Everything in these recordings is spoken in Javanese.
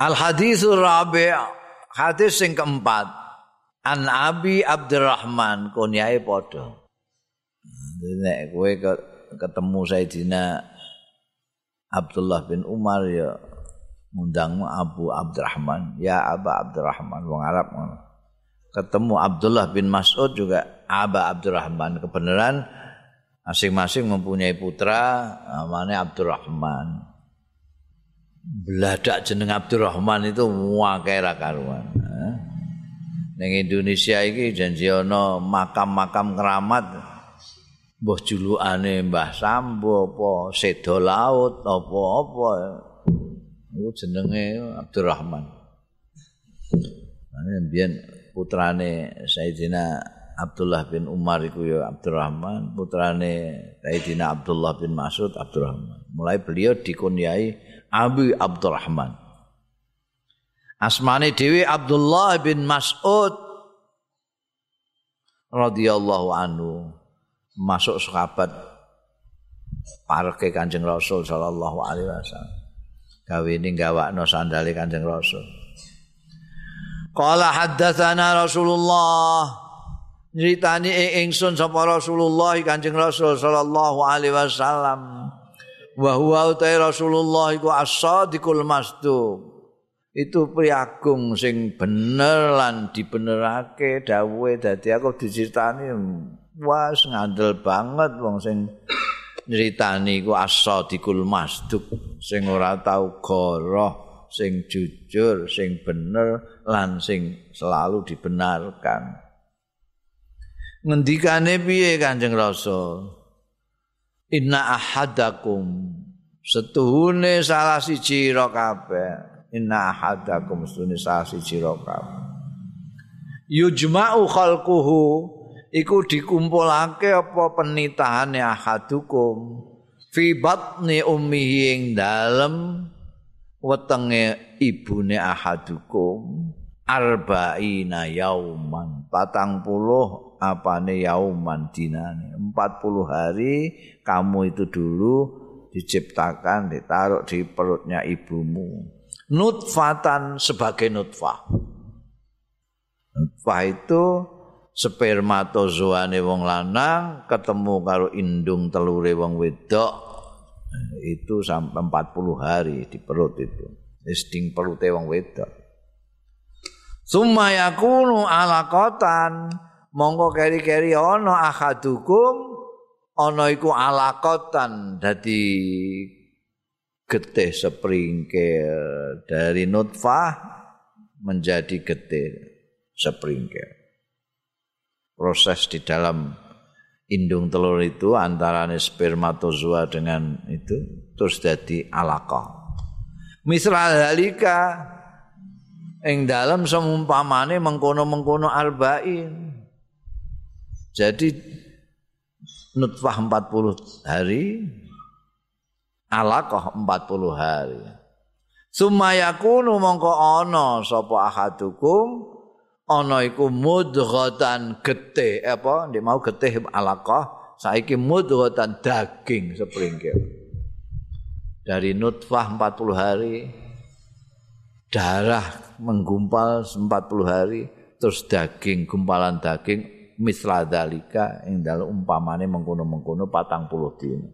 Al hadisur rabi' hadis sing keempat an Abi Abdurrahman kunyae padha. Nek kowe ketemu Sayyidina Abdullah bin Umar ya ngundangmu Abu Abdurrahman, ya Aba Abdurrahman wong Arab. Ketemu Abdullah bin Mas'ud juga Aba Abdurrahman. Kebenaran masing-masing mempunyai putra namanya Abdurrahman. Beladak jeneng Abdurrahman itu wakai karuan. Neng Indonesia iki janji ana makam-makam keramat mbah julukane Mbah Sambo apa Sedo Laut apa-apa. Iku jenenge Abdurrahman. Ane mbiyen putrane Sayyidina Abdullah bin Umar iku ya Abdurrahman, putrane Sayyidina Abdullah bin Mas'ud Abdurrahman. Mulai beliau dikunyai Abi Abdurrahman. Asmane Dewi Abdullah bin Mas'ud radhiyallahu anhu masuk sahabat parke Kanjeng Rasul sallallahu alaihi wasallam. Gawe ning gawakno sandale Kanjeng Rasul. Qala haddatsana Rasulullah nyritani ingsun sapa Rasulullah Kanjeng Rasul sallallahu alaihi wasallam. Wa huwa utai Rasulullah iku as-sadiqul masduq itu priagung sing bener lan dibenerake dawuhe. Dadi aku diceritani wis ngandel banget wong sing nyritani iku as-sadiqul masduq sing ora tau goroh sing jujur sing bener lan sing selalu dibenarkan. Ngendikane piye Kanjeng Rasul inna ahadakum. Setuhune salah siji ro kabeh. Inna ahadakum setuhune salah siji ro kabeh. Yujma'u khalquhu. Iku dikumpulake apa penitahane ahadukum. Fi batni ummihi ing dalem wetenge ibune ahadukum arba'ina yauman. Patang puluh apane yauman dinane? Empat puluh hari kamu itu dulu diciptakan ditaruh di perutnya ibumu. Nutfatan sebagai nutfah. Nutfah itu spermatozoane wong lanang ketemu karo indung telure wong wedok. Itu sampai 40 hari di perut itu. Isting perute wong wedok Summa yakunu alaqatan monggo keri-keri ana ahadukum ana iku alaqatan dadi getih sepringkil dari nutfah menjadi getih sepringkil. Proses di dalam indung telur itu antara spermatozoa dengan itu terus jadi alaqah. Misal halika ing dalam semumpamane mengkono-mengkono arba'in. Jadi nutfah 40 hari alaqah 40 hari. Sumayakunu mongko ana sapa ahadukum ana iku mudghatan getih apa ndek mau getih alaqah saiki mudghatan daging sepringkil. Dari nutfah 40 hari darah menggumpal 40 hari terus daging gumpalan daging misla dalika ing dalem umpamane mengkono-mengkono 40 dina.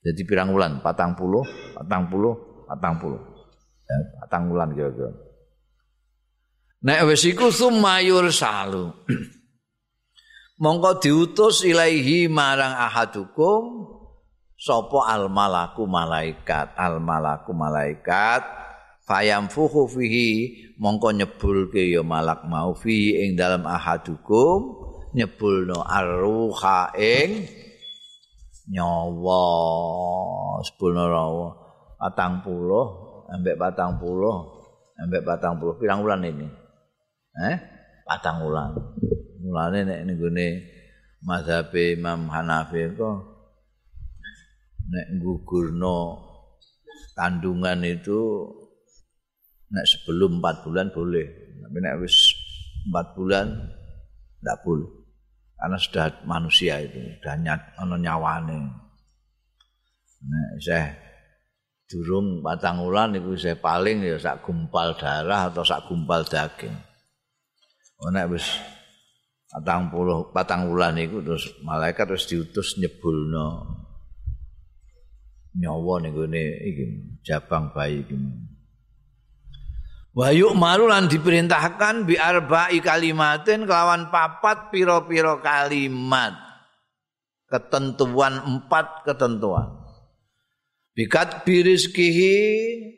Jadi pirang wulan 40, 40, 40. Ya, patang wulan kira-kira. Nek wis iku sumayur salu. Mongko diutus ilaihi marang ahadukum sapa al malaku malaikat al malaku malaikat fayam fuhu fihi mongko nyebulke ya malak mau fi ing dalam ahadukum nyebulno arruha ing nyawa. Sepuluh rawa. Patang puluh ambek patang puluh ambek patang puluh. Pirang bulan ini? Eh? Patang bulan mulane nek nggone mazhab Imam Hanafi kok nek gugurno kandungan itu nek sebelum 4 bulan boleh tapi nek wis 4 bulan ndak boleh karena sudah manusia itu sudah nyat ono nyawane nek saya durung patang wulan iku saya paling ya sak gumpal darah atau sak gumpal daging. Nek wis patang puluh patang wulan iku terus malaikat terus diutus nyebulno nyawa ning gone iki jabang bayi iki. Wa yu'maru lan diperintahkan bi arba'i kalimatin kelawan papat piro-piro kalimat. Ketentuan empat ketentuan. Bikat birizkihi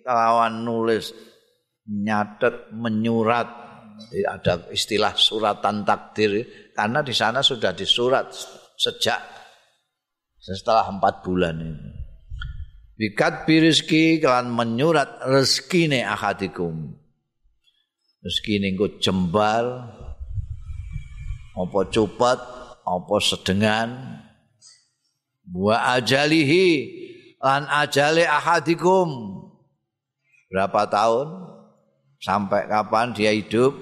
kelawan nulis nyatet menyurat ada istilah suratan takdir karena di sana sudah disurat sejak setelah empat bulan ini. Bikat birizki kalian menyurat rezeki ahadikum. Rezeki ini jembal, apa cepat, apa sedengan, wa ajalihi lan ajale ahadikum. Berapa tahun? Sampai kapan dia hidup?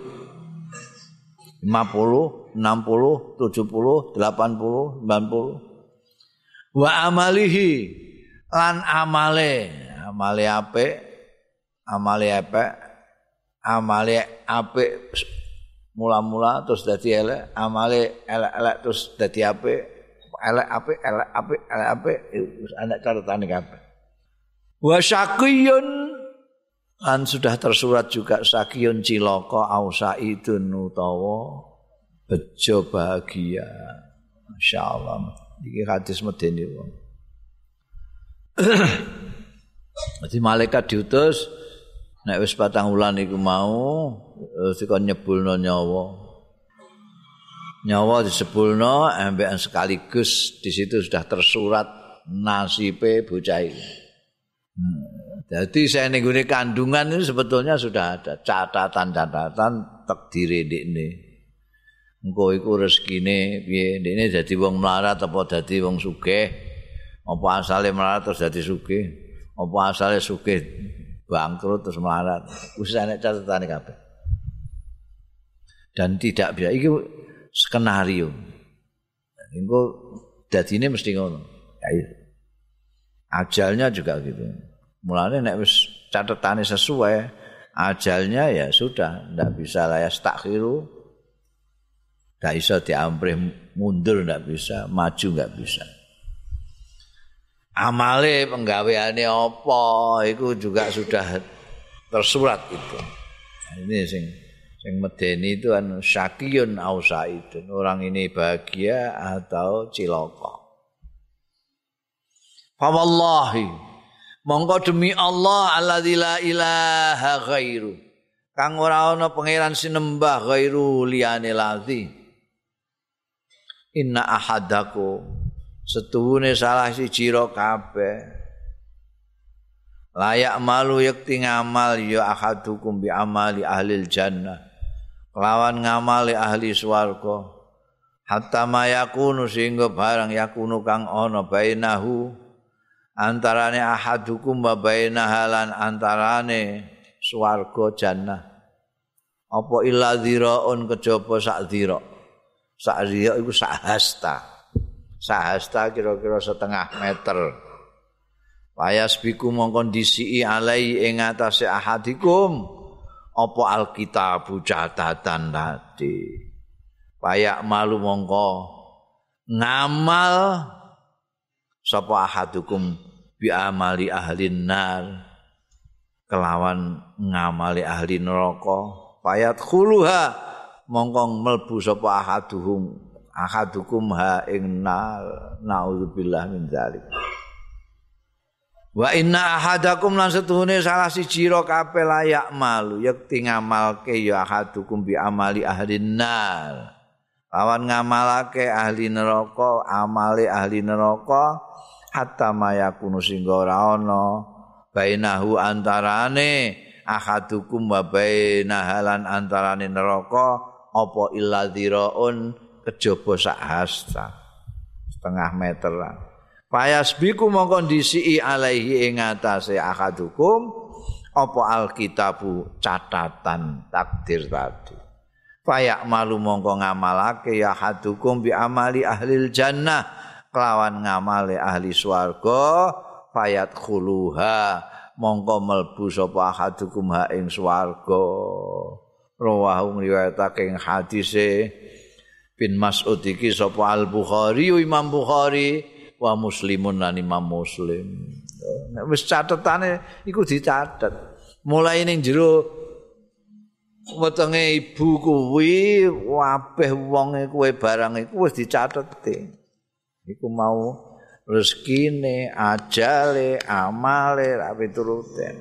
50 60 70 80 90 wa amalihi lan amale. Amale apik amale apik amale apik mula-mula terus dadi elek amale elek-elek terus dadi apik elek apik elek apik elek apik ana catetane kabeh. Wa syaqiyun lan sudah tersurat juga sakiyun cilaka ausaidun utawa bejo bahagia. Masyaallah. Iki hadis medeni wong. Jadi malaikat diutus nek wis patang wulan iku mau dikon nyebulno nyawa nyawa disebulno ambek sekaligus di situ sudah tersurat nasibe bocah ini. Hmm. Jadi saya nengguni kandungan ini sebetulnya sudah ada catatan-catatan takdir ini. Engko iku rezekine piye? Dene dadi wong melarat apa dadi wong sugih? Apa asale melarat terus dadi sugih? Apa asale sugih bangkrut terus melarat? Wis ana catatane kabeh. Dan tidak bisa iki skenario. Engko dadine mesti ngono. Ajalnya juga gitu. Mulane nek wis catetane sesuai ajalnya ya sudah ndak bisa layas takhiru ndak bisa diamprih mundur ndak bisa maju ndak bisa amale penggaweane apa itu juga sudah tersurat itu ini sing Yang medeni itu anu syakiyun au saidun. Orang ini bahagia atau cilaka. Fa wallahi mongko demi Allah alladzi la ilaha ghairu. Kang ora ana pangeran sinembah ghairu liyane ladzi. Inna ahadaku setuhune salah siji ro kabeh. Layak malu yakti ngamal ya ahadukum bi amali ahli jannah. Lawan ngamali ahli swarga. Hatta mayakunu sehingga barang yakunu kang ana bainahu antarane ahadukum wa bainahalan antarane swarga jannah. Apa illa dhiraun kejaba sak dhira. Sak dhira iku sak hasta sak hasta kira-kira setengah meter. Payas biku mongkondisi alai ing atase ahadikum. Apa alkitab catatan tadi? Payak malu mongko ngamal sapa ahadukum bi amali ahli nar. Kelawan ngamali ahli neraka. Payat khuluha mongko mlebu sapa ahaduhum ahadukum ha ing naudzubillah min dzalik Wa inna ahadakum lan setuhune salah siji ro kabeh layak malu yakti ngamalke ya ahadukum bi amali ahli nar. Lawan ngamalake ahli neraka, amali ahli neraka hatta mayakunu singgo ora ana bainahu antarane ahadukum wa bainahalan antarane neraka apa illa dhiraun kejaba sak hasta setengah meter lah. Fayasbiku mongko ndisi alaihi ing atase akadukum apa alkitabu catatan takdir tadi. Fayak malu mongko ngamalake ya hadukum bi amali ahli jannah kelawan ngamali ahli swarga fayat khuluha mongko melbu sapa hadukum ha ing swarga rawahu riwayatake ing hadise bin Mas'ud iki sapa Al Bukhari Imam Bukhari wa Muslimun lan Imam Muslim nek wis catetane iku dicatet mulai ning jero wetenge ibu kuwi wabeh wonge kuwe barang iku wis dicateti iku mau rezekine, ajale, amale, rapi turuten.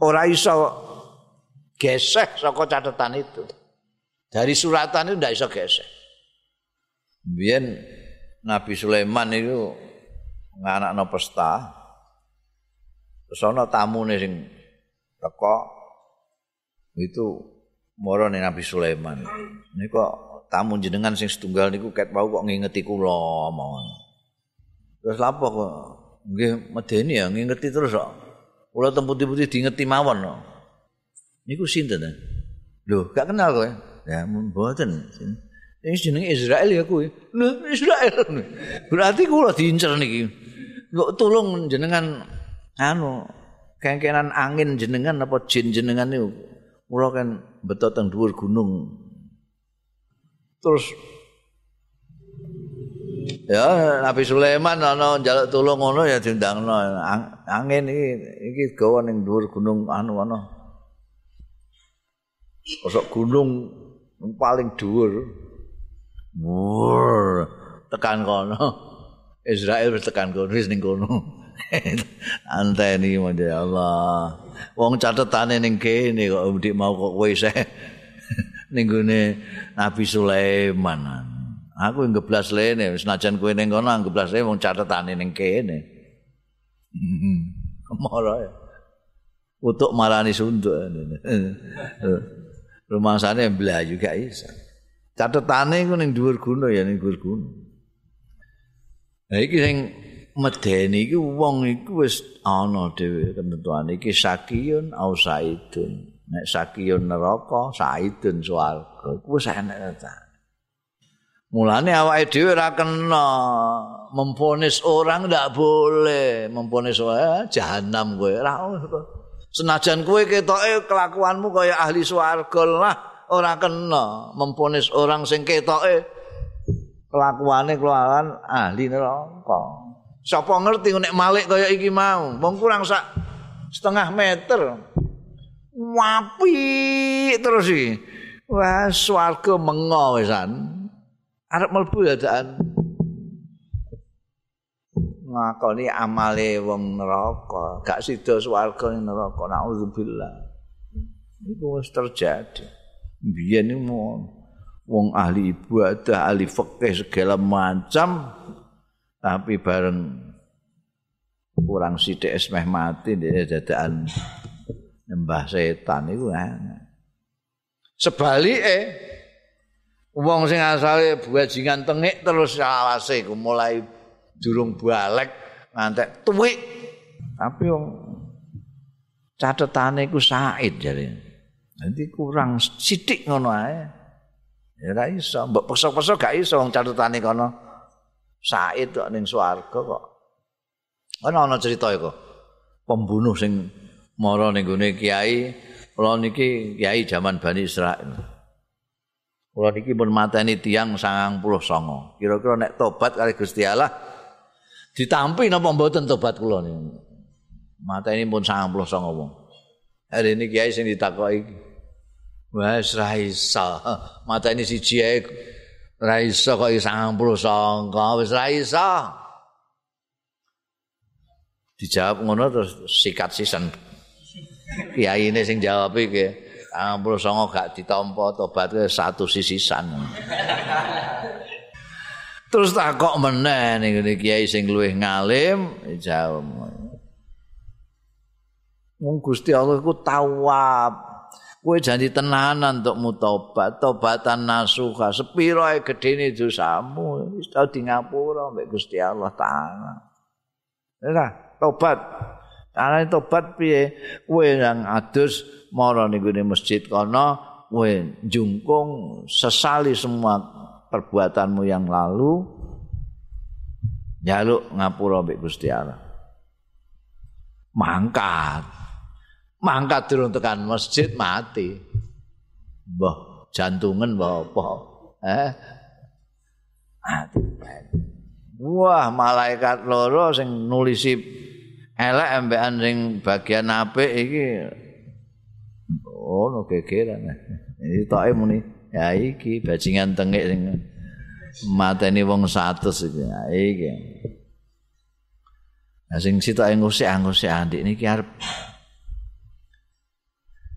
Ora iso gesek saka catatan itu. Dari suratan itu ndak iso gesek. Biyen Nabi Sulaiman itu nganakno pesta. Terus ana tamune sing teko itu moro Nabi Sulaiman. Niku tamu jenengan sing setunggal niku ket wau kok ngingeti kula mawon. Terus lapo kok nggih medeni ya ngerti terus kok. Kula teng putih-putih diingeti mawon kok. Niku sinten? Lho, gak kenal kowe. Ya mboten. Ini jenenge Israel ya kowe. Lho, Israel. Berarti kula diincer niki. Kok tolong jenengan anu kengkenan angin jenengan apa jin jenengan niku. Kula kan beto teng dhuwur gunung. Terus Ya Nabi Sulaiman ana njaluk tulung ngono ya diundangno. Angin iki iki gawa ning dhuwur gunung anu ana. Kosok gunung paling dhuwur. Wur tekan kono. Israel wis tekan kono wis ning kono. Anteni ya Allah. Wong catetane ning kene kok ndik mau kok kowe isih ning Nabi Sulaiman. Aku yang geblas lene, senajan kue neng kono, geblas lene, mau catetane neng kene. Marah ya. Untuk marani sunduk. Rumah sana yang belah juga isa. Catetane ku neng dhuwur gunung ya neng dhuwur gunung. Nah iki sing medeni iki wong iku wis ana dhewe ketentuan iki sakiyun au saidun. Nek sakiyun neraka, saidun swarga. Ku wis enak ta. Mulane awake dhewe ora kena memponis orang ndak boleh memponis wae jahanam kowe ora senajan kowe ketoke kelakuanmu kaya ahli swarga lah ora kena. Memponis orang sing ketoke kelakuane kelakuan ahli neraka. Sapa ngerti nek malik kaya iki mau? Wong kurang sak setengah meter. Wapi terus iki. Wah swarga mengo wisan arep mlebu dadaan ngakoni amale wong neraka gak sida swarga ning neraka naudzubillah iku wis terjadi. Biyen iki wong ahli ibadah ahli fikih segala macam tapi bareng kurang sithik esmeh mati dia dadaan nyembah setan iku sebalike wong sing asale bajingan tengik terus awase iku mulai durung balik ngantek tuwik! Tapi wong catetane iku said jare. Nanti kurang sithik ngono ae. Ya ora iso mbok pesok-pesok gak iso wong catetane kono. Said kok ning swarga kok. Ana ana cerita iku. Pembunuh sing mara ning gone kiai kula niki kiai zaman Bani Israil. Kula niki pun mateni tiyang 99. Kira-kira nek tobat kali Gusti Allah ditampi napa mboten tobat kula niki. Mateni pun 99 wong. Hari ini kiai sing ditakoki Wes ra iso. Mateni siji ae ra iso kok 99 wis ra iso. Dijawab ngono terus sikat sisan. Kiai ini sing jawab iki. Ampun songo gak ditampa tobat satu sisisan. Terus tak kok meneh ning kiai sing luwih ngalim jawab. Wong Gusti Allah iku tawab. Kowe janji tenanan untuk mutobat, tobatan nasuha, sepiro ae gedene dosamu, wis tau di ngapura mbek Gusti Allah taala. Lah, tobat. Ana tobat piye? Kowe yang adus mara ning masjid kana kowe jungkung sesali semua perbuatanmu yang lalu nyaluk ngapura mbek Gusti Allah. mangkat. Mangkat durung tekan masjid mati. Mbah jantungan mbah apa? Eh? Mati. Wah, malaikat loro sing nulisi elek ambekan sing bagian apik iki oh no gegeran. Iki toke muni ya iki bajingan tengik sing mateni wong 100 iki. Ya iki. Nah, sing sitok ngusik ngusik andik niki arep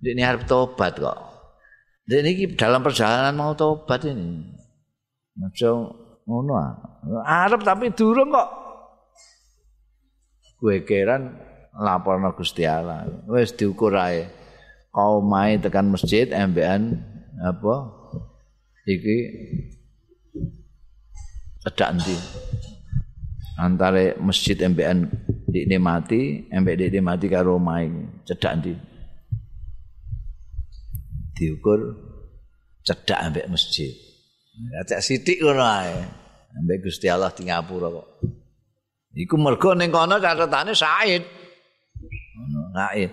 Ini harap tobat kok. Ini dalam perjalanan mau tobat ini. Macam ngono ah. Arep tapi durung kok. Gue keran laporno Gusti Allah. Wis diukur ae. Kau tekan masjid MBN apa? Iki cedak ndi? Antara masjid MBN di mati, MBN di mati karo mai cedak ndi? diukur cedak ambek masjid. Cek sithik ngono ae. Ambek Gusti Allah di ngapura kok. Iku mergo ning kono catetane Said. Said.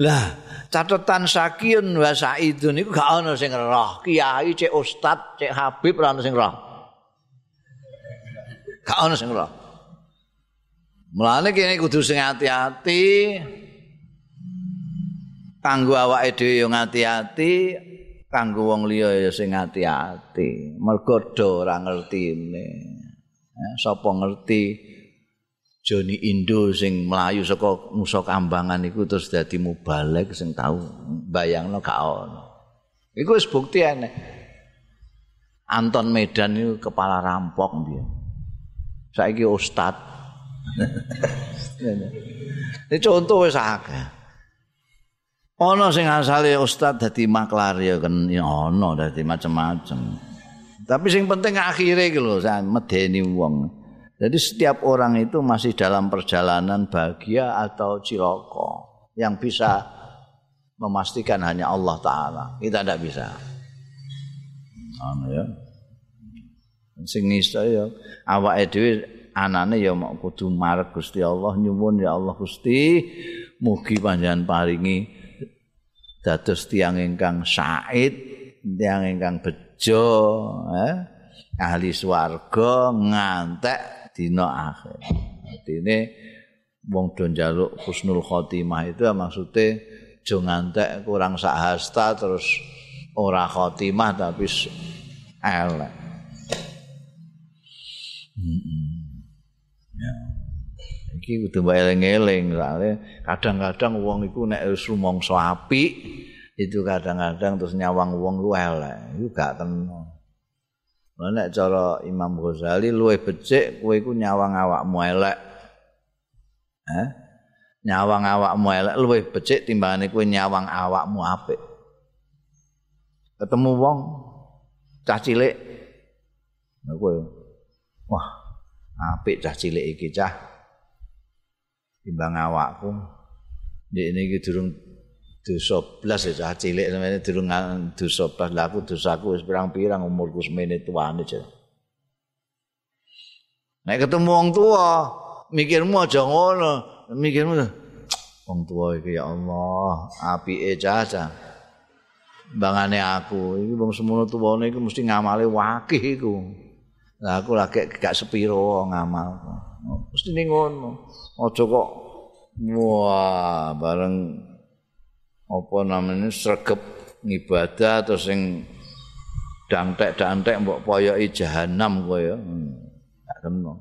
Lah, catatan Sakiun wa Saidun iku gak ono sing roh. Kiai cek ustad, cek habib ora ono sing roh. Gak ono sing roh. Mulane kene kudu sing hati-hati. kanggo awake dhewe yo ngati-ati kanggo wong liya ya sing ngati-ati mergo do ora ngertine eh, sapa ngerti Joni Indo sing melayu saka Nusa Kambangan iku terus dadi mubalek sing tau bayangno gak ono. Iku wis bukti ene Anton Medan itu kepala rampok dia saiki ustad. Ini contoh wis akeh. Ono sing asale ustad dadi maklar ya kan ono dadi macam-macam. Tapi sing penting akhire iki lho medeni wong. Jadi setiap orang itu masih dalam perjalanan bahagia atau ciloko yang bisa memastikan hanya Allah taala. Kita tidak bisa. Ono ya. Sing nista ya awake anane ya mau kudu marek Gusti Allah nyuwun ya Allah Gusti mugi panjenengan paringi dados tiang ingkang said, tiang ingkang bejo, eh? ahli swarga ngantek dina akhir. Artine wong do njaluk husnul khotimah itu maksudnya jo ngantek kurang sahasta terus ora khotimah tapi elek. Ya. iki kudu eling-eling kadang-kadang wong iku nek wis rumangsa apik itu kadang-kadang terus nyawang wong ku elek iku gak kena Nek cara Imam Ghazali luwih becik kowe iku nyawang awakmu elek. Eh? Nyawang awakmu elek luwih becik timbangane kowe nyawang awakmu apik. Ketemu wong cah cilik. kowe wah, apik cah cilik iki cah. timbang awakku nek iki durung dosa blas ya cilik sampeyan durung dosa blas. Lha aku dosaku wis pirang-pirang umurku semene tuane aja nek ketemu wong tua mikirmu aja ngono. Mikirmu wong tua iki ya Allah apike caca bangane aku iki wong semono tuwane iki mesti ngamale wakih iku. Lah aku lagi gak sepiro ngamal. Mesti ning ngono. Aja kok wah bareng apa namanya sregep ngibadah atau sing dantek-dantek mbok poyoki jahanam kowe ya. Hmm, gak kena